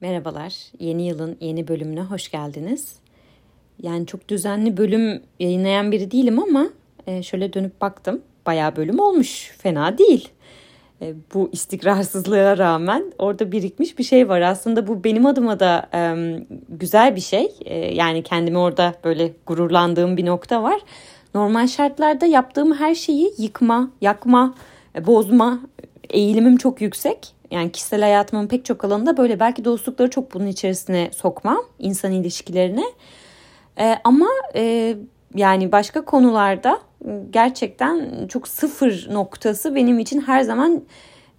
Merhabalar, yeni yılın yeni bölümüne hoş geldiniz. Yani çok düzenli bölüm yayınlayan biri değilim ama e, şöyle dönüp baktım. Bayağı bölüm olmuş, fena değil. E, bu istikrarsızlığa rağmen orada birikmiş bir şey var. Aslında bu benim adıma da güzel bir şey. E, yani kendimi orada böyle gururlandığım bir nokta var. Normal şartlarda yaptığım her şeyi yıkma, yakma, bozma eğilimim çok yüksek yani kişisel hayatımın pek çok alanında böyle belki dostlukları çok bunun içerisine sokmam insan ilişkilerine. Ee, ama e, yani başka konularda gerçekten çok sıfır noktası benim için her zaman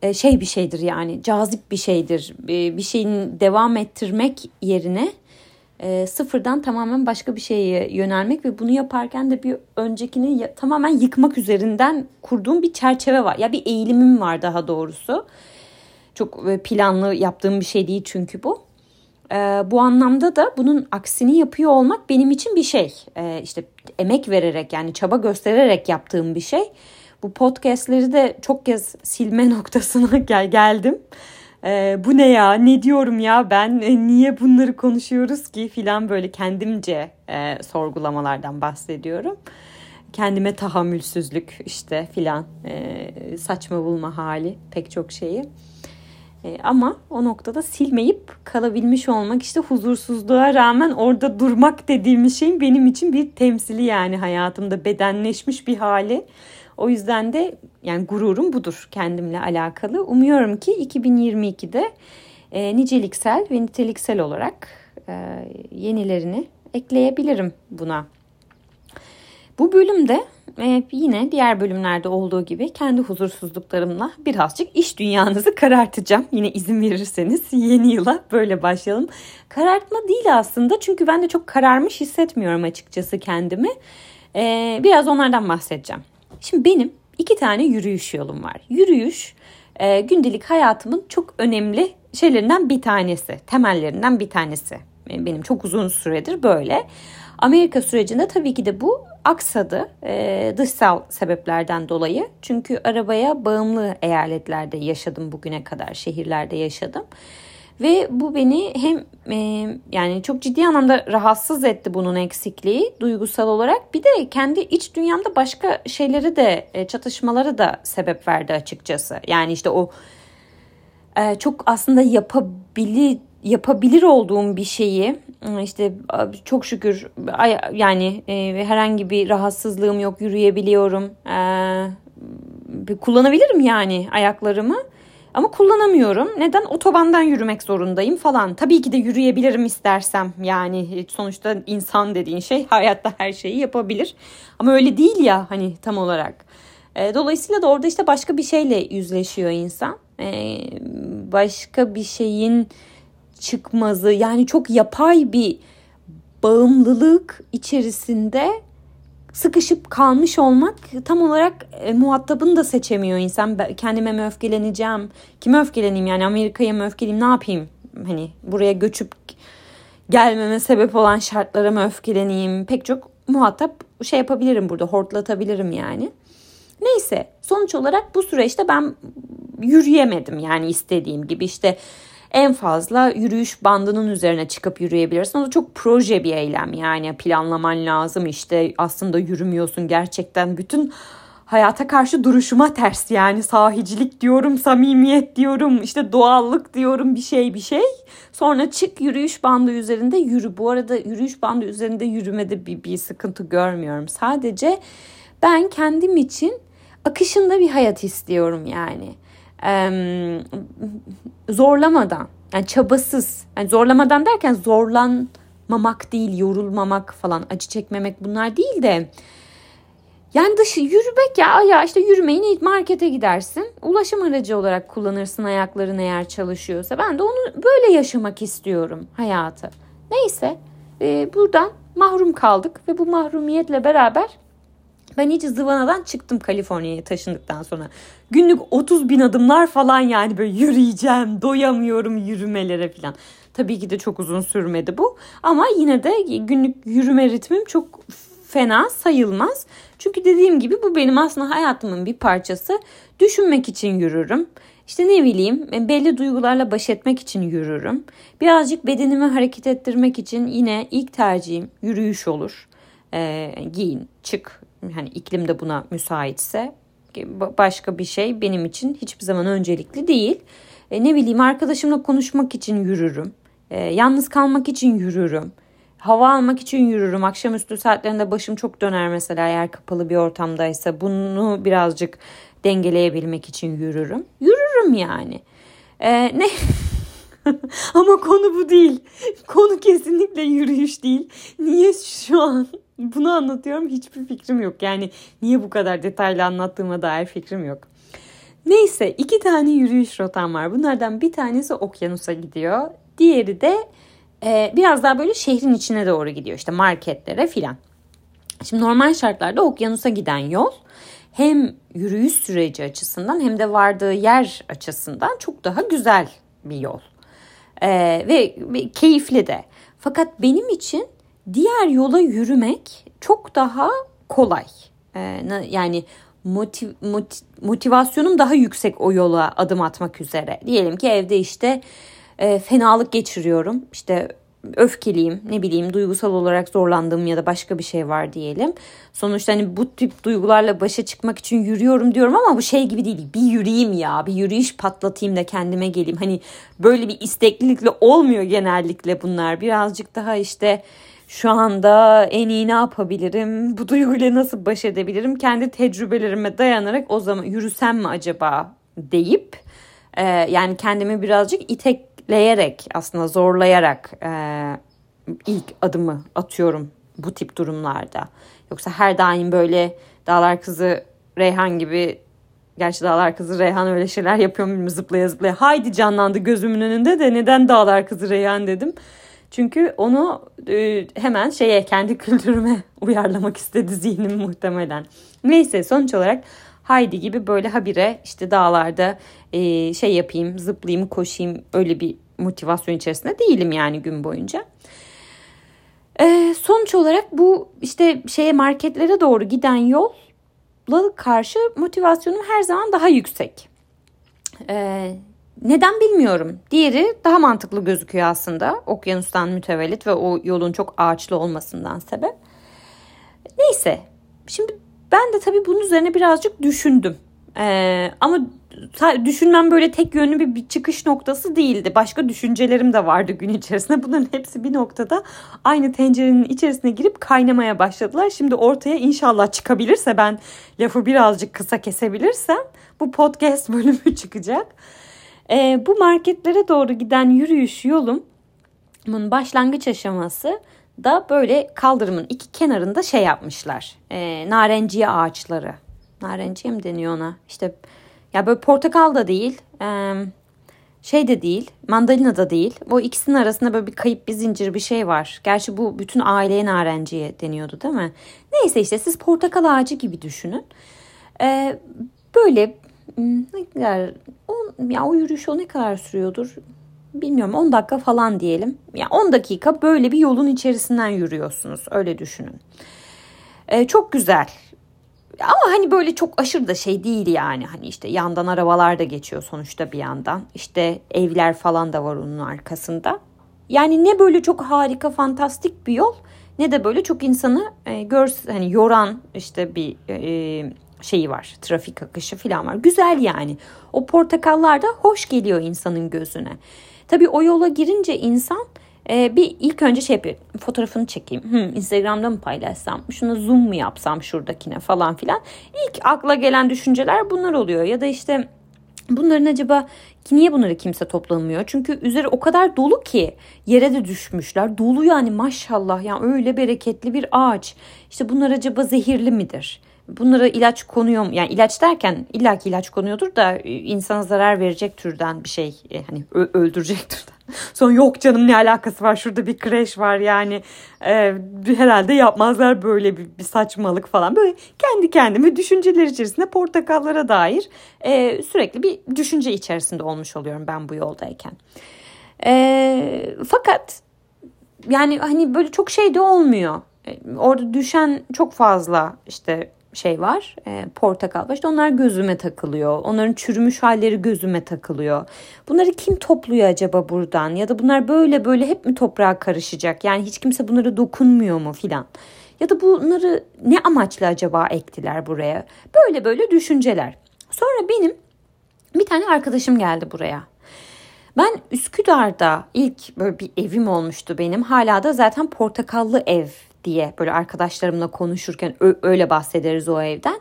e, şey bir şeydir yani cazip bir şeydir. E, bir şeyin devam ettirmek yerine e, sıfırdan tamamen başka bir şeye yönelmek ve bunu yaparken de bir öncekini tamamen yıkmak üzerinden kurduğum bir çerçeve var. Ya bir eğilimim var daha doğrusu. Çok e, planlı yaptığım bir şey değil çünkü bu. E, bu anlamda da bunun aksini yapıyor olmak benim için bir şey. E, işte emek vererek yani çaba göstererek yaptığım bir şey. Bu podcastleri de çok kez silme noktasına gel geldim. E, bu ne ya ne diyorum ya ben e, niye bunları konuşuyoruz ki filan böyle kendimce e, sorgulamalardan bahsediyorum. Kendime tahammülsüzlük işte filan e, saçma bulma hali pek çok şeyi. E, ama o noktada silmeyip kalabilmiş olmak işte huzursuzluğa rağmen orada durmak dediğimiz şeyin benim için bir temsili yani hayatımda bedenleşmiş bir hali. O yüzden de yani gururum budur kendimle alakalı. Umuyorum ki 2022'de e, niceliksel ve niteliksel olarak e, yenilerini ekleyebilirim buna. Bu bölümde e, yine diğer bölümlerde olduğu gibi kendi huzursuzluklarımla birazcık iş dünyanızı karartacağım. Yine izin verirseniz yeni yıla böyle başlayalım. Karartma değil aslında çünkü ben de çok kararmış hissetmiyorum açıkçası kendimi. E, biraz onlardan bahsedeceğim. Şimdi benim iki tane yürüyüş yolum var. Yürüyüş e, gündelik hayatımın çok önemli şeylerinden bir tanesi, temellerinden bir tanesi. E, benim çok uzun süredir böyle. Amerika sürecinde tabii ki de bu aksadı e, dışsal sebeplerden dolayı. Çünkü arabaya bağımlı eyaletlerde yaşadım bugüne kadar, şehirlerde yaşadım. Ve bu beni hem e, yani çok ciddi anlamda rahatsız etti bunun eksikliği duygusal olarak. Bir de kendi iç dünyamda başka şeyleri de e, çatışmaları da sebep verdi açıkçası. Yani işte o e, çok aslında yapabilir yapabilir olduğum bir şeyi işte çok şükür yani e, herhangi bir rahatsızlığım yok yürüyebiliyorum e, kullanabilirim yani ayaklarımı ama kullanamıyorum. Neden? Otobandan yürümek zorundayım falan. Tabii ki de yürüyebilirim istersem. Yani sonuçta insan dediğin şey hayatta her şeyi yapabilir. Ama öyle değil ya hani tam olarak. E, dolayısıyla da orada işte başka bir şeyle yüzleşiyor insan. Başka bir şeyin çıkmazı yani çok yapay bir bağımlılık içerisinde sıkışıp kalmış olmak tam olarak e, muhatabını da seçemiyor insan. Ben kendime mi öfkeleneceğim? Kime öfkeleneyim yani Amerika'ya mı öfkeleyeyim? Ne yapayım? Hani buraya göçüp gelmeme sebep olan şartlara mı öfkeleneyim? Pek çok muhatap şey yapabilirim burada hortlatabilirim yani. Neyse sonuç olarak bu süreçte ben yürüyemedim yani istediğim gibi işte en fazla yürüyüş bandının üzerine çıkıp yürüyebilirsin. O da çok proje bir eylem yani planlaman lazım işte aslında yürümüyorsun gerçekten bütün hayata karşı duruşuma ters yani sahicilik diyorum, samimiyet diyorum, işte doğallık diyorum bir şey bir şey. Sonra çık yürüyüş bandı üzerinde yürü. Bu arada yürüyüş bandı üzerinde yürümede bir, bir sıkıntı görmüyorum. Sadece ben kendim için akışında bir hayat istiyorum yani zorlamadan yani çabasız yani zorlamadan derken zorlanmamak değil yorulmamak falan acı çekmemek bunlar değil de yani dışı yürümek ya ya işte yürümeyin markete gidersin. Ulaşım aracı olarak kullanırsın ayakların eğer çalışıyorsa. Ben de onu böyle yaşamak istiyorum hayatı. Neyse e, buradan mahrum kaldık ve bu mahrumiyetle beraber ben iyice zıvanadan çıktım Kaliforniya'ya taşındıktan sonra. Günlük 30 bin adımlar falan yani böyle yürüyeceğim, doyamıyorum yürümelere falan. Tabii ki de çok uzun sürmedi bu. Ama yine de günlük yürüme ritmim çok fena sayılmaz. Çünkü dediğim gibi bu benim aslında hayatımın bir parçası. Düşünmek için yürürüm. İşte ne bileyim e, belli duygularla baş etmek için yürürüm. Birazcık bedenimi hareket ettirmek için yine ilk tercihim yürüyüş olur. E, giyin, çık. Hani iklim de buna müsaitse başka bir şey benim için hiçbir zaman öncelikli değil. E, ne bileyim arkadaşımla konuşmak için yürürüm. E, yalnız kalmak için yürürüm. Hava almak için yürürüm. Akşamüstü saatlerinde başım çok döner mesela eğer kapalı bir ortamdaysa. Bunu birazcık dengeleyebilmek için yürürüm. Yürürüm yani. Ee, ne? Ama konu bu değil. Konu kesinlikle yürüyüş değil. Niye şu an bunu anlatıyorum hiçbir fikrim yok. Yani niye bu kadar detaylı anlattığıma dair fikrim yok. Neyse iki tane yürüyüş rotam var. Bunlardan bir tanesi okyanusa gidiyor. Diğeri de e, biraz daha böyle şehrin içine doğru gidiyor. İşte marketlere filan. Şimdi normal şartlarda okyanusa giden yol hem yürüyüş süreci açısından hem de vardığı yer açısından çok daha güzel bir yol. Ee, ve, ve keyifli de. Fakat benim için diğer yola yürümek çok daha kolay. Ee, yani motiv, motiv, motivasyonum daha yüksek o yola adım atmak üzere. Diyelim ki evde işte e, fenalık geçiriyorum. İşte öfkeliyim, ne bileyim duygusal olarak zorlandığım ya da başka bir şey var diyelim. Sonuçta hani bu tip duygularla başa çıkmak için yürüyorum diyorum ama bu şey gibi değil. Bir yürüyeyim ya, bir yürüyüş patlatayım da kendime geleyim. Hani böyle bir isteklilikle olmuyor genellikle bunlar. Birazcık daha işte şu anda en iyi ne yapabilirim? Bu duyguyla nasıl baş edebilirim? Kendi tecrübelerime dayanarak o zaman yürüsem mi acaba deyip e, yani kendimi birazcık itek leyerek aslında zorlayarak e, ilk adımı atıyorum bu tip durumlarda. Yoksa her daim böyle Dağlar Kızı Reyhan gibi Gerçi Dağlar Kızı Reyhan öyle şeyler yapıyor mu zıplaya zıplaya. Haydi canlandı gözümün önünde de neden Dağlar Kızı Reyhan dedim. Çünkü onu e, hemen şeye kendi kültürüme uyarlamak istedi zihnim muhtemelen. Neyse sonuç olarak Haydi gibi böyle habire işte dağlarda e, şey yapayım, zıplayayım, koşayım öyle bir motivasyon içerisinde değilim yani gün boyunca. E, sonuç olarak bu işte şeye marketlere doğru giden yolla karşı motivasyonum her zaman daha yüksek. E, neden bilmiyorum. Diğeri daha mantıklı gözüküyor aslında. Okyanustan mütevellit ve o yolun çok ağaçlı olmasından sebep. Neyse. Şimdi ben de tabii bunun üzerine birazcık düşündüm. Ee, ama düşünmem böyle tek yönlü bir, bir çıkış noktası değildi. Başka düşüncelerim de vardı gün içerisinde. Bunların hepsi bir noktada aynı tencerenin içerisine girip kaynamaya başladılar. Şimdi ortaya inşallah çıkabilirse ben lafı birazcık kısa kesebilirsem bu podcast bölümü çıkacak. Ee, bu marketlere doğru giden yürüyüş yolum bunun başlangıç aşaması da böyle kaldırımın iki kenarında şey yapmışlar. E, narenciye ağaçları. Narenciye mi deniyor ona? İşte ya böyle portakal da değil. E, şey de değil. Mandalina da değil. O ikisinin arasında böyle bir kayıp bir zincir bir şey var. Gerçi bu bütün aileye narenciye deniyordu değil mi? Neyse işte siz portakal ağacı gibi düşünün. E, böyle ne kadar o, ya o yürüyüş o ne kadar sürüyordur? bilmiyorum 10 dakika falan diyelim. Yani 10 dakika böyle bir yolun içerisinden yürüyorsunuz. Öyle düşünün. Ee, çok güzel. Ama hani böyle çok aşırı da şey değil yani. Hani işte yandan arabalar da geçiyor sonuçta bir yandan. İşte evler falan da var onun arkasında. Yani ne böyle çok harika, fantastik bir yol ne de böyle çok insanı e, gör hani yoran işte bir e, şeyi var. Trafik akışı falan var. Güzel yani. O portakallar da hoş geliyor insanın gözüne. Tabii o yola girince insan e, bir ilk önce şey yapıyor. Fotoğrafını çekeyim. Hmm, Instagram'da mı paylaşsam? Şuna zoom mu yapsam şuradakine falan filan. İlk akla gelen düşünceler bunlar oluyor. Ya da işte bunların acaba niye bunları kimse toplamıyor? Çünkü üzeri o kadar dolu ki yere de düşmüşler. Dolu yani maşallah yani öyle bereketli bir ağaç. İşte bunlar acaba zehirli midir? Bunlara ilaç konuyor mu? Yani ilaç derken illaki ilaç konuyordur da e, insana zarar verecek türden bir şey. E, hani öldürecek türden. Sonra yok canım ne alakası var şurada bir kreş var yani e, herhalde yapmazlar böyle bir, bir saçmalık falan. Böyle kendi kendime düşünceler içerisinde portakallara dair e, sürekli bir düşünce içerisinde olmuş oluyorum ben bu yoldayken. E, fakat yani hani böyle çok şey de olmuyor. E, orada düşen çok fazla işte şey var. E, portakal var. İşte onlar gözüme takılıyor. Onların çürümüş halleri gözüme takılıyor. Bunları kim topluyor acaba buradan? Ya da bunlar böyle böyle hep mi toprağa karışacak? Yani hiç kimse bunlara dokunmuyor mu filan? Ya da bunları ne amaçla acaba ektiler buraya? Böyle böyle düşünceler. Sonra benim bir tane arkadaşım geldi buraya. Ben Üsküdar'da ilk böyle bir evim olmuştu benim. Hala da zaten portakallı ev diye böyle arkadaşlarımla konuşurken öyle bahsederiz o evden.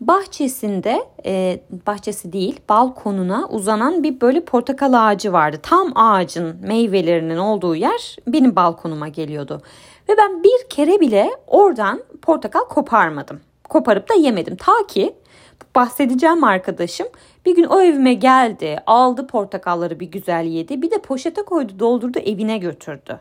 Bahçesinde e, bahçesi değil balkonuna uzanan bir böyle portakal ağacı vardı. Tam ağacın meyvelerinin olduğu yer benim balkonuma geliyordu. Ve ben bir kere bile oradan portakal koparmadım. Koparıp da yemedim. Ta ki bahsedeceğim arkadaşım bir gün o evime geldi, aldı portakalları bir güzel yedi. Bir de poşete koydu, doldurdu, evine götürdü.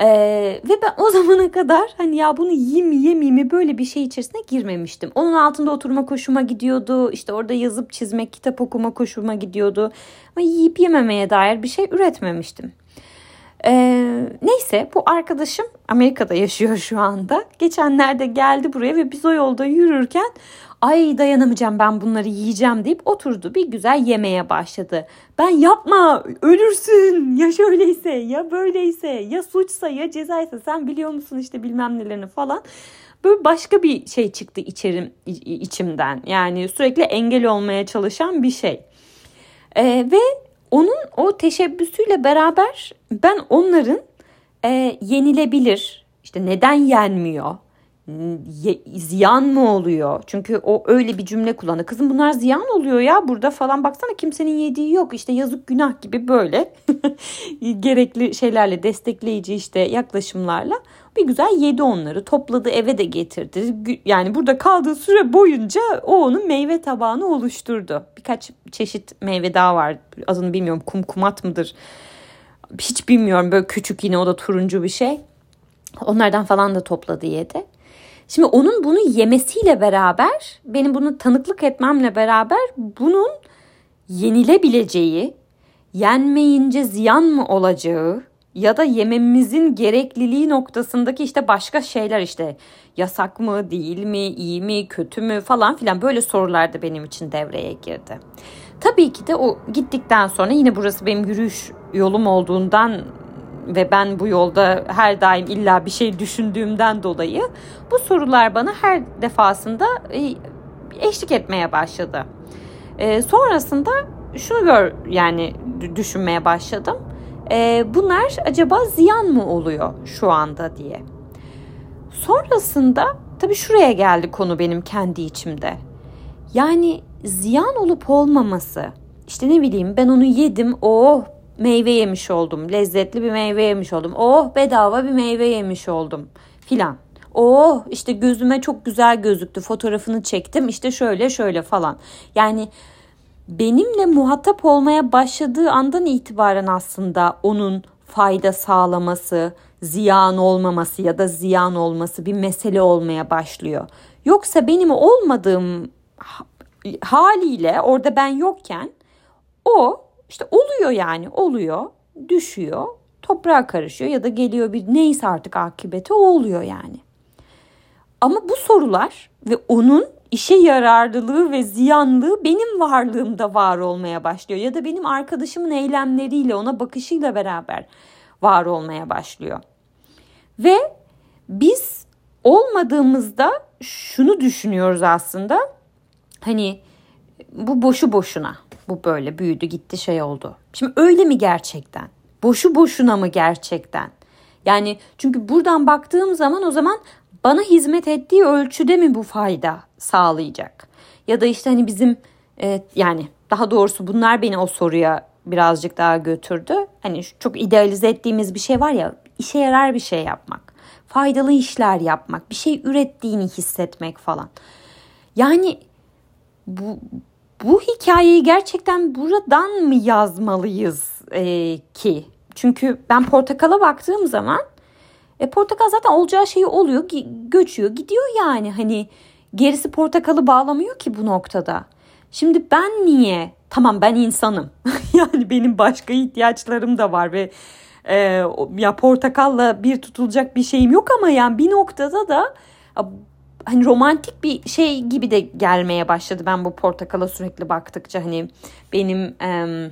Ee, ve ben o zamana kadar hani ya bunu yiyeyim mi yemeyeyim mi böyle bir şey içerisine girmemiştim. Onun altında oturma koşuma gidiyordu. İşte orada yazıp çizmek, kitap okuma koşuma gidiyordu. Ama yiyip yememeye dair bir şey üretmemiştim. Ee, neyse bu arkadaşım Amerika'da yaşıyor şu anda. Geçenlerde geldi buraya ve biz o yolda yürürken ay dayanamayacağım ben bunları yiyeceğim deyip oturdu bir güzel yemeye başladı. Ben yapma ölürsün ya şöyleyse ya böyleyse ya suçsa ya cezaysa sen biliyor musun işte bilmem nelerini falan. Böyle başka bir şey çıktı içerim içimden yani sürekli engel olmaya çalışan bir şey. Ee, ve onun o teşebbüsüyle beraber ben onların e, yenilebilir işte neden yenmiyor ziyan mı oluyor? Çünkü o öyle bir cümle kullandı. Kızım bunlar ziyan oluyor ya burada falan baksana kimsenin yediği yok. İşte yazık günah gibi böyle gerekli şeylerle destekleyici işte yaklaşımlarla bir güzel yedi onları. Topladı eve de getirdi. Yani burada kaldığı süre boyunca o onun meyve tabağını oluşturdu. Birkaç çeşit meyve daha var. Adını bilmiyorum kumkumat mıdır? Hiç bilmiyorum böyle küçük yine o da turuncu bir şey. Onlardan falan da topladı yedi. Şimdi onun bunu yemesiyle beraber benim bunu tanıklık etmemle beraber bunun yenilebileceği, yenmeyince ziyan mı olacağı ya da yememizin gerekliliği noktasındaki işte başka şeyler işte yasak mı, değil mi, iyi mi, kötü mü falan filan böyle sorular da benim için devreye girdi. Tabii ki de o gittikten sonra yine burası benim yürüyüş yolum olduğundan ve ben bu yolda her daim illa bir şey düşündüğümden dolayı bu sorular bana her defasında e, eşlik etmeye başladı. E, sonrasında şunu gör yani düşünmeye başladım. E, bunlar acaba ziyan mı oluyor şu anda diye. Sonrasında tabii şuraya geldi konu benim kendi içimde. Yani ziyan olup olmaması işte ne bileyim ben onu yedim oh meyve yemiş oldum. Lezzetli bir meyve yemiş oldum. Oh bedava bir meyve yemiş oldum filan. Oh işte gözüme çok güzel gözüktü. Fotoğrafını çektim. işte şöyle şöyle falan. Yani benimle muhatap olmaya başladığı andan itibaren aslında onun fayda sağlaması, ziyan olmaması ya da ziyan olması bir mesele olmaya başlıyor. Yoksa benim olmadığım haliyle orada ben yokken o işte oluyor yani oluyor, düşüyor, toprağa karışıyor ya da geliyor bir neyse artık akıbeti o oluyor yani. Ama bu sorular ve onun işe yararlılığı ve ziyanlığı benim varlığımda var olmaya başlıyor. Ya da benim arkadaşımın eylemleriyle ona bakışıyla beraber var olmaya başlıyor. Ve biz olmadığımızda şunu düşünüyoruz aslında. Hani bu boşu boşuna. Bu böyle büyüdü gitti şey oldu. Şimdi öyle mi gerçekten? Boşu boşuna mı gerçekten? Yani çünkü buradan baktığım zaman o zaman bana hizmet ettiği ölçüde mi bu fayda sağlayacak? Ya da işte hani bizim e, yani daha doğrusu bunlar beni o soruya birazcık daha götürdü. Hani çok idealize ettiğimiz bir şey var ya işe yarar bir şey yapmak. Faydalı işler yapmak, bir şey ürettiğini hissetmek falan. Yani bu bu hikayeyi gerçekten buradan mı yazmalıyız e, ki? Çünkü ben portakala baktığım zaman e, portakal zaten olacağı şeyi oluyor, göçüyor, gidiyor yani. Hani gerisi portakalı bağlamıyor ki bu noktada. Şimdi ben niye? Tamam ben insanım. yani benim başka ihtiyaçlarım da var ve e, ya portakalla bir tutulacak bir şeyim yok ama yani bir noktada da hani romantik bir şey gibi de gelmeye başladı ben bu portakala sürekli baktıkça hani benim e,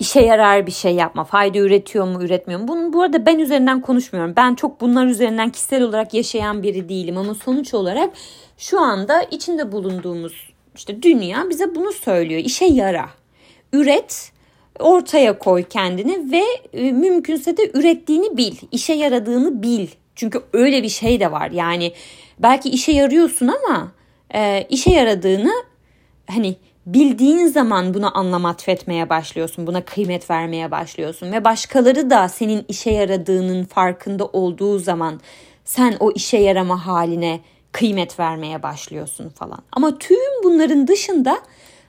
işe yarar bir şey yapma, fayda üretiyor mu, üretmiyor mu? Bunun bu arada ben üzerinden konuşmuyorum. Ben çok bunlar üzerinden kişisel olarak yaşayan biri değilim ama sonuç olarak şu anda içinde bulunduğumuz işte dünya bize bunu söylüyor. İşe yara. Üret, ortaya koy kendini ve e, mümkünse de ürettiğini bil, işe yaradığını bil. Çünkü öyle bir şey de var. Yani belki işe yarıyorsun ama e, işe yaradığını hani bildiğin zaman buna anlam atfetmeye başlıyorsun. Buna kıymet vermeye başlıyorsun. Ve başkaları da senin işe yaradığının farkında olduğu zaman sen o işe yarama haline kıymet vermeye başlıyorsun falan. Ama tüm bunların dışında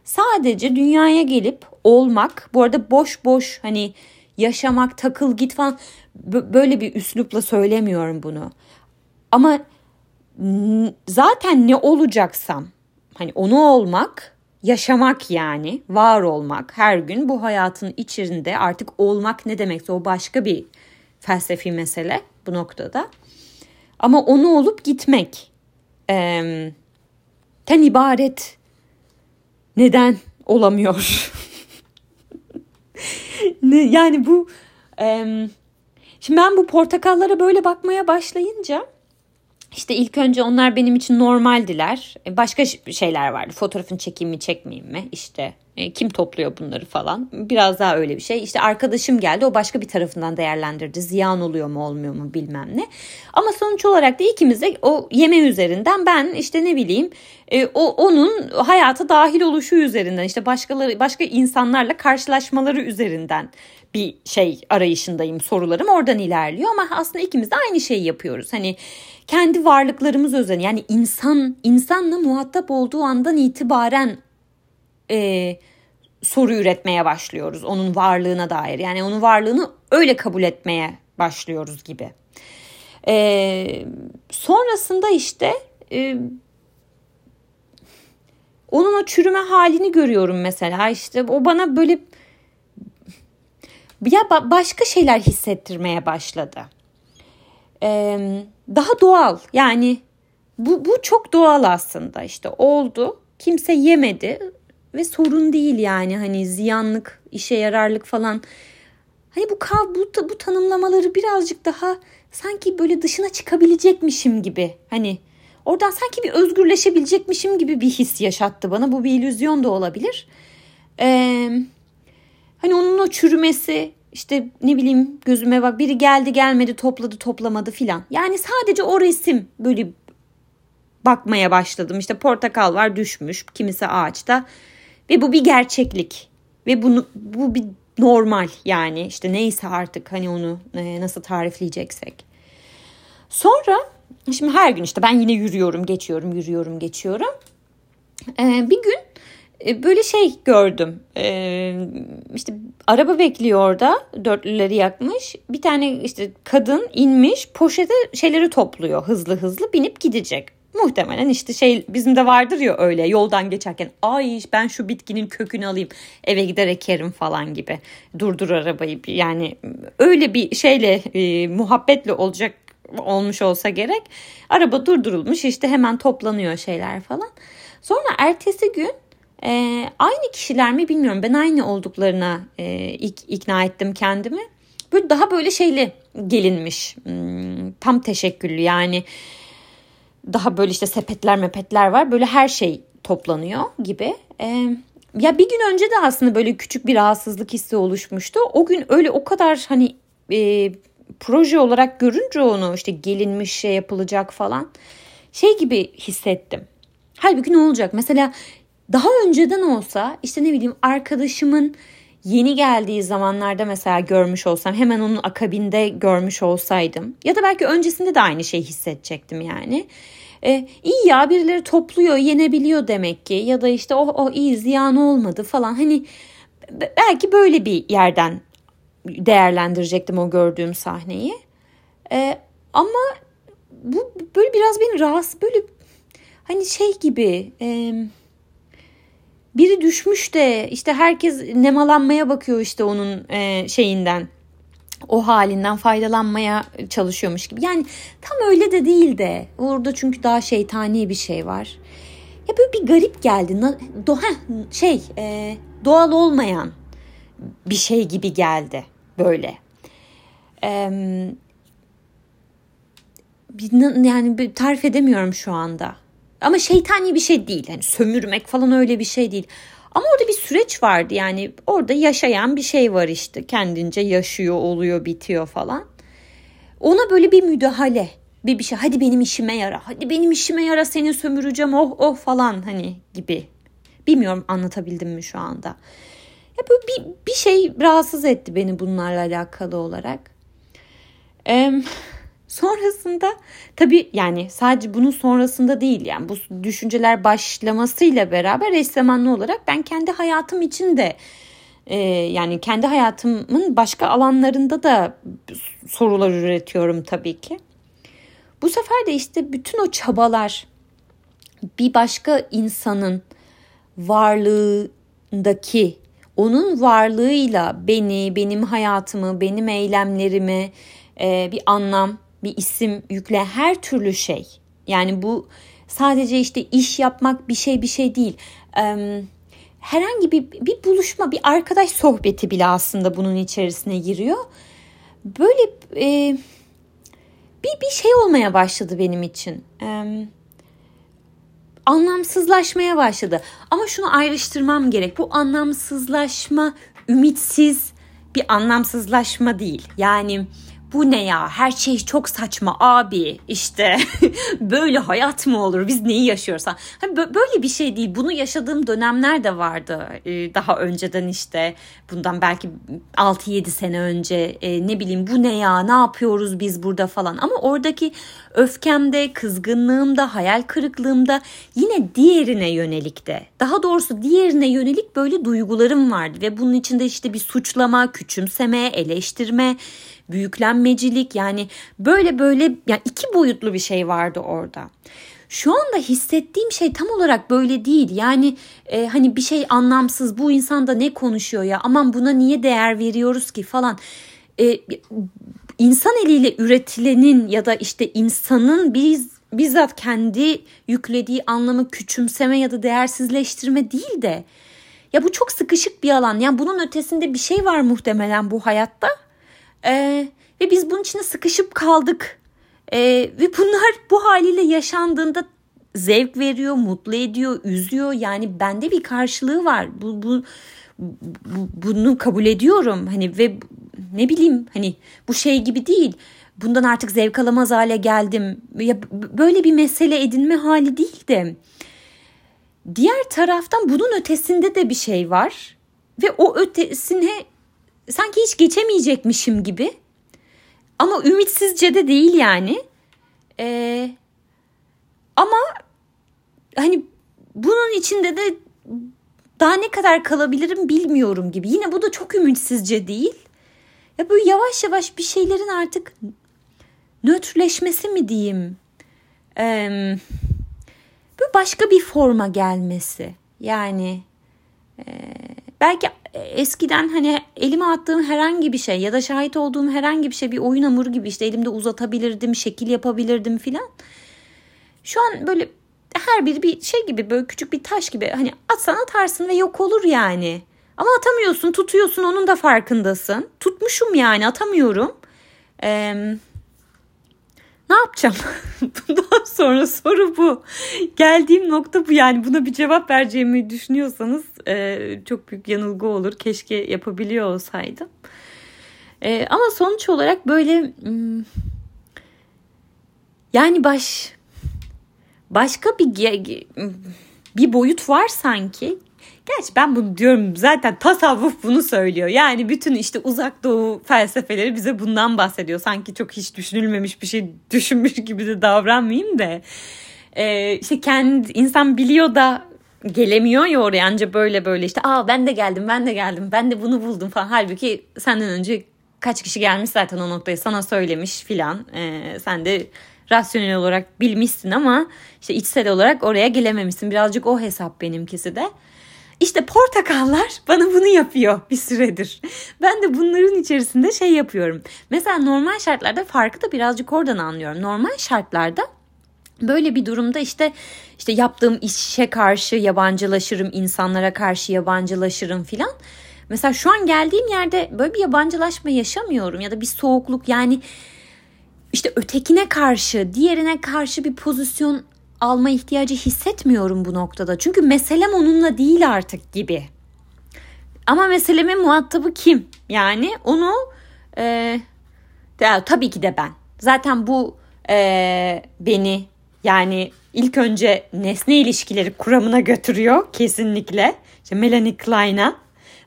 sadece dünyaya gelip olmak, bu arada boş boş hani yaşamak, takıl git falan böyle bir üslupla söylemiyorum bunu. Ama zaten ne olacaksam hani onu olmak, yaşamak yani, var olmak her gün bu hayatın içinde artık olmak ne demekse o başka bir felsefi mesele bu noktada. Ama onu olup gitmek e, ten ibaret neden olamıyor? yani bu e, şimdi ben bu portakallara böyle bakmaya başlayınca işte ilk önce onlar benim için normaldiler. E, başka şeyler vardı. Fotoğrafını çekeyim mi çekmeyeyim mi? İşte e, kim topluyor bunları falan. Biraz daha öyle bir şey. İşte arkadaşım geldi o başka bir tarafından değerlendirdi. Ziyan oluyor mu olmuyor mu bilmem ne. Ama sonuç olarak da ikimiz de o yeme üzerinden ben işte ne bileyim e, o onun hayata dahil oluşu üzerinden işte başkaları başka insanlarla karşılaşmaları üzerinden bir şey arayışındayım sorularım oradan ilerliyor ama aslında ikimiz de aynı şeyi yapıyoruz. Hani kendi varlıklarımız özel yani insan insanla muhatap olduğu andan itibaren e, soru üretmeye başlıyoruz onun varlığına dair. Yani onun varlığını öyle kabul etmeye başlıyoruz gibi. E, sonrasında işte e, onun o çürüme halini görüyorum mesela işte o bana böyle ya başka şeyler hissettirmeye başladı. Ee, daha doğal. Yani bu, bu çok doğal aslında. İşte oldu kimse yemedi ve sorun değil yani. Hani ziyanlık işe yararlık falan. Hani bu bu, bu tanımlamaları birazcık daha sanki böyle dışına çıkabilecekmişim gibi. Hani oradan sanki bir özgürleşebilecekmişim gibi bir his yaşattı bana. Bu bir illüzyon da olabilir. Ee, hani onun o çürümesi işte ne bileyim gözüme bak biri geldi gelmedi topladı toplamadı filan. Yani sadece o resim böyle bakmaya başladım. İşte portakal var düşmüş kimisi ağaçta ve bu bir gerçeklik ve bunu bu bir normal yani işte neyse artık hani onu e, nasıl tarifleyeceksek. Sonra şimdi her gün işte ben yine yürüyorum geçiyorum yürüyorum geçiyorum. Ee, bir gün böyle şey gördüm. Ee, işte araba bekliyor orada. Dörtlüleri yakmış. Bir tane işte kadın inmiş poşete şeyleri topluyor hızlı hızlı binip gidecek. Muhtemelen işte şey bizim de vardır ya öyle yoldan geçerken ay ben şu bitkinin kökünü alayım eve gider ekerim falan gibi durdur arabayı yani öyle bir şeyle e, muhabbetle olacak olmuş olsa gerek araba durdurulmuş işte hemen toplanıyor şeyler falan sonra ertesi gün e, aynı kişiler mi bilmiyorum. Ben aynı olduklarına e, ik, ikna ettim kendimi. Böyle daha böyle şeyli gelinmiş. Hmm, tam teşekküllü yani. Daha böyle işte sepetler mepetler var. Böyle her şey toplanıyor gibi. E, ya bir gün önce de aslında böyle küçük bir rahatsızlık hissi oluşmuştu. O gün öyle o kadar hani e, proje olarak görünce onu işte gelinmiş şey yapılacak falan şey gibi hissettim. Halbuki ne olacak? Mesela daha önceden olsa işte ne bileyim arkadaşımın yeni geldiği zamanlarda mesela görmüş olsam hemen onun akabinde görmüş olsaydım ya da belki öncesinde de aynı şeyi hissedecektim yani. Ee, iyi ya birileri topluyor yenebiliyor demek ki ya da işte o, oh, oh iyi ziyan olmadı falan hani belki böyle bir yerden değerlendirecektim o gördüğüm sahneyi. Ee, ama bu böyle biraz beni rahatsız böyle hani şey gibi... E, biri düşmüş de işte herkes nemalanmaya bakıyor işte onun e, şeyinden o halinden faydalanmaya çalışıyormuş gibi. Yani tam öyle de değil de orada çünkü daha şeytani bir şey var. Ya böyle bir garip geldi. Doğa şey e, doğal olmayan bir şey gibi geldi böyle. E, yani tarif edemiyorum şu anda. Ama şeytani bir şey değil. Yani sömürmek falan öyle bir şey değil. Ama orada bir süreç vardı yani orada yaşayan bir şey var işte kendince yaşıyor oluyor bitiyor falan. Ona böyle bir müdahale bir bir şey hadi benim işime yara hadi benim işime yara seni sömüreceğim oh oh falan hani gibi. Bilmiyorum anlatabildim mi şu anda. Ya böyle bir, bir şey rahatsız etti beni bunlarla alakalı olarak. Ee, Sonrasında tabii yani sadece bunun sonrasında değil yani bu düşünceler başlamasıyla beraber eş zamanlı olarak ben kendi hayatım için de e, yani kendi hayatımın başka alanlarında da sorular üretiyorum tabii ki. Bu sefer de işte bütün o çabalar bir başka insanın varlığındaki onun varlığıyla beni, benim hayatımı, benim eylemlerimi e, bir anlam bir isim yükle her türlü şey. Yani bu sadece işte iş yapmak bir şey bir şey değil. Herhangi bir, bir buluşma, bir arkadaş sohbeti bile aslında bunun içerisine giriyor. Böyle e, bir, bir şey olmaya başladı benim için. Anlamsızlaşmaya başladı. Ama şunu ayrıştırmam gerek. Bu anlamsızlaşma ümitsiz bir anlamsızlaşma değil. Yani bu ne ya? Her şey çok saçma abi işte. Böyle hayat mı olur? Biz neyi yaşıyoruz? Hani böyle bir şey değil. Bunu yaşadığım dönemler de vardı ee, daha önceden işte. Bundan belki 6-7 sene önce e, ne bileyim bu ne ya? Ne yapıyoruz biz burada? falan. Ama oradaki öfkemde kızgınlığımda hayal kırıklığımda yine diğerine yönelik de daha doğrusu diğerine yönelik böyle duygularım vardı. Ve bunun içinde işte bir suçlama küçümseme eleştirme büyüklenmecilik yani böyle böyle yani iki boyutlu bir şey vardı orada. Şu anda hissettiğim şey tam olarak böyle değil. Yani e, hani bir şey anlamsız bu insan da ne konuşuyor ya aman buna niye değer veriyoruz ki falan. E, insan eliyle üretilenin ya da işte insanın biz bizzat kendi yüklediği anlamı küçümseme ya da değersizleştirme değil de ya bu çok sıkışık bir alan. Yani bunun ötesinde bir şey var muhtemelen bu hayatta ee, ve biz bunun içine sıkışıp kaldık. Ee, ve bunlar bu haliyle yaşandığında zevk veriyor, mutlu ediyor, üzüyor. Yani bende bir karşılığı var. Bu, bu, bu bunu kabul ediyorum. Hani ve ne bileyim hani bu şey gibi değil. Bundan artık zevk alamaz hale geldim. Ya böyle bir mesele edinme hali değil de diğer taraftan bunun ötesinde de bir şey var ve o ötesine sanki hiç geçemeyecekmişim gibi. Ama ümitsizce de değil yani. Ee, ama hani bunun içinde de daha ne kadar kalabilirim bilmiyorum gibi. Yine bu da çok ümitsizce değil. Ya böyle yavaş yavaş bir şeylerin artık nötrleşmesi mi diyeyim? Ee, böyle başka bir forma gelmesi. Yani e, belki eskiden hani elime attığım herhangi bir şey ya da şahit olduğum herhangi bir şey bir oyun hamuru gibi işte elimde uzatabilirdim, şekil yapabilirdim filan. Şu an böyle her biri bir şey gibi böyle küçük bir taş gibi hani atsan atarsın ve yok olur yani. Ama atamıyorsun, tutuyorsun onun da farkındasın. Tutmuşum yani atamıyorum. Eee yapacağım? Bundan sonra soru bu. Geldiğim nokta bu yani buna bir cevap vereceğimi düşünüyorsanız e, çok büyük yanılgı olur. Keşke yapabiliyor olsaydım. E, ama sonuç olarak böyle hmm, yani baş başka bir bir boyut var sanki. Gerçi ben bunu diyorum zaten tasavvuf bunu söylüyor. Yani bütün işte uzak doğu felsefeleri bize bundan bahsediyor. Sanki çok hiç düşünülmemiş bir şey düşünmüş gibi de davranmayayım da. Ee, işte kendi insan biliyor da gelemiyor ya oraya anca böyle böyle işte aa ben de geldim ben de geldim ben de bunu buldum falan. Halbuki senden önce kaç kişi gelmiş zaten o noktaya sana söylemiş filan. Ee, sen de rasyonel olarak bilmişsin ama işte içsel olarak oraya gelememişsin. Birazcık o hesap benimkisi de. İşte portakallar bana bunu yapıyor bir süredir. Ben de bunların içerisinde şey yapıyorum. Mesela normal şartlarda farkı da birazcık oradan anlıyorum. Normal şartlarda Böyle bir durumda işte işte yaptığım işe karşı yabancılaşırım, insanlara karşı yabancılaşırım filan. Mesela şu an geldiğim yerde böyle bir yabancılaşma yaşamıyorum ya da bir soğukluk yani işte ötekine karşı, diğerine karşı bir pozisyon alma ihtiyacı hissetmiyorum bu noktada. Çünkü meselem onunla değil artık gibi. Ama meselemin muhatabı kim? Yani onu e, ya, tabii ki de ben. Zaten bu e, beni yani ilk önce nesne ilişkileri kuramına götürüyor kesinlikle. İşte Melanie Klein'a.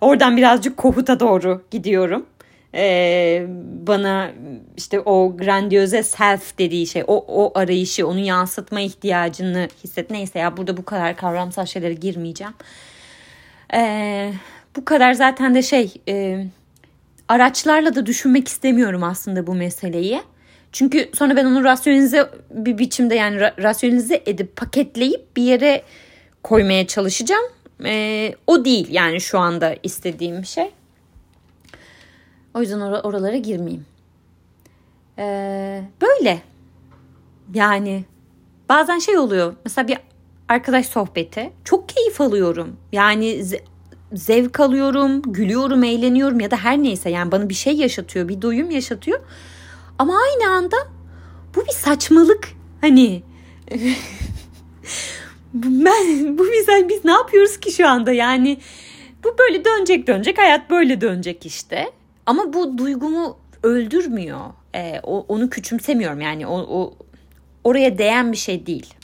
Oradan birazcık Kohut'a doğru gidiyorum. Ee, bana işte o grandiyoze self dediği şey, o, o arayışı, onu yansıtma ihtiyacını hisset. Neyse ya burada bu kadar kavramsal şeylere girmeyeceğim. Ee, bu kadar zaten de şey e, araçlarla da düşünmek istemiyorum aslında bu meseleyi. Çünkü sonra ben onu rasyonize bir biçimde yani rasyonize edip paketleyip bir yere koymaya çalışacağım. Ee, o değil yani şu anda istediğim şey. O yüzden or- oralara girmeyeyim. Ee, böyle. Yani bazen şey oluyor. Mesela bir arkadaş sohbeti. Çok keyif alıyorum. Yani ze- zevk alıyorum, gülüyorum, eğleniyorum ya da her neyse. Yani bana bir şey yaşatıyor, bir duyum yaşatıyor. Ama aynı anda bu bir saçmalık. Hani ben bu bizden biz ne yapıyoruz ki şu anda yani bu böyle dönecek dönecek hayat böyle dönecek işte. Ama bu duygumu öldürmüyor. Ee, o, onu küçümsemiyorum yani o, o oraya değen bir şey değil.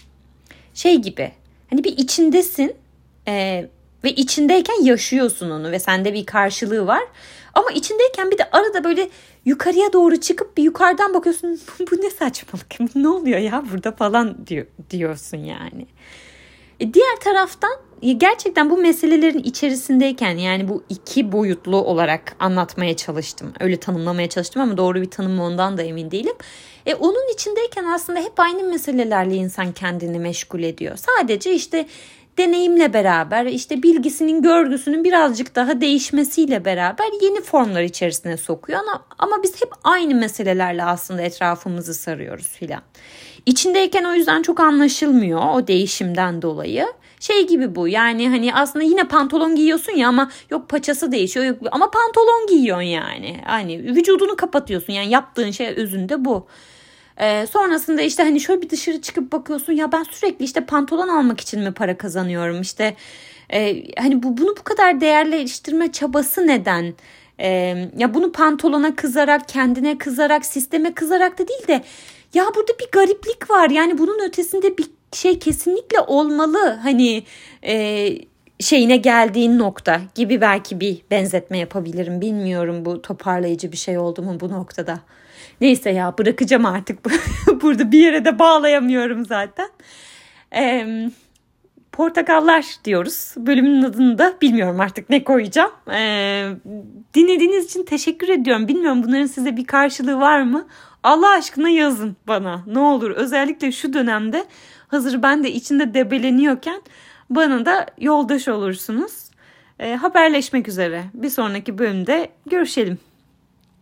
Şey gibi hani bir içindesin e, ve içindeyken yaşıyorsun onu ve sende bir karşılığı var. Ama içindeyken bir de arada böyle yukarıya doğru çıkıp bir yukarıdan bakıyorsun bu ne saçmalık ne oluyor ya burada falan diyor, diyorsun yani. E diğer taraftan e, gerçekten bu meselelerin içerisindeyken yani bu iki boyutlu olarak anlatmaya çalıştım. Öyle tanımlamaya çalıştım ama doğru bir tanım ondan da emin değilim. E onun içindeyken aslında hep aynı meselelerle insan kendini meşgul ediyor. Sadece işte deneyimle beraber işte bilgisinin görgüsünün birazcık daha değişmesiyle beraber yeni formlar içerisine sokuyor ama, ama biz hep aynı meselelerle aslında etrafımızı sarıyoruz filan. İçindeyken o yüzden çok anlaşılmıyor o değişimden dolayı. Şey gibi bu yani hani aslında yine pantolon giyiyorsun ya ama yok paçası değişiyor yok ama pantolon giyiyorsun yani. Hani vücudunu kapatıyorsun yani yaptığın şey özünde bu. Ee, sonrasında işte hani şöyle bir dışarı çıkıp bakıyorsun ya ben sürekli işte pantolon almak için mi para kazanıyorum işte e, hani bu bunu bu kadar değerleştirme çabası neden? E, ya bunu pantolona kızarak kendine kızarak sisteme kızarak da değil de ya burada bir gariplik var yani bunun ötesinde bir şey kesinlikle olmalı hani e, şeyine geldiğin nokta gibi belki bir benzetme yapabilirim bilmiyorum bu toparlayıcı bir şey oldu mu bu noktada. Neyse ya bırakacağım artık. Burada bir yere de bağlayamıyorum zaten. Ee, portakallar diyoruz. Bölümün adını da bilmiyorum artık ne koyacağım. Ee, dinlediğiniz için teşekkür ediyorum. Bilmiyorum bunların size bir karşılığı var mı? Allah aşkına yazın bana ne olur. Özellikle şu dönemde hazır ben de içinde debeleniyorken bana da yoldaş olursunuz. Ee, haberleşmek üzere. Bir sonraki bölümde görüşelim.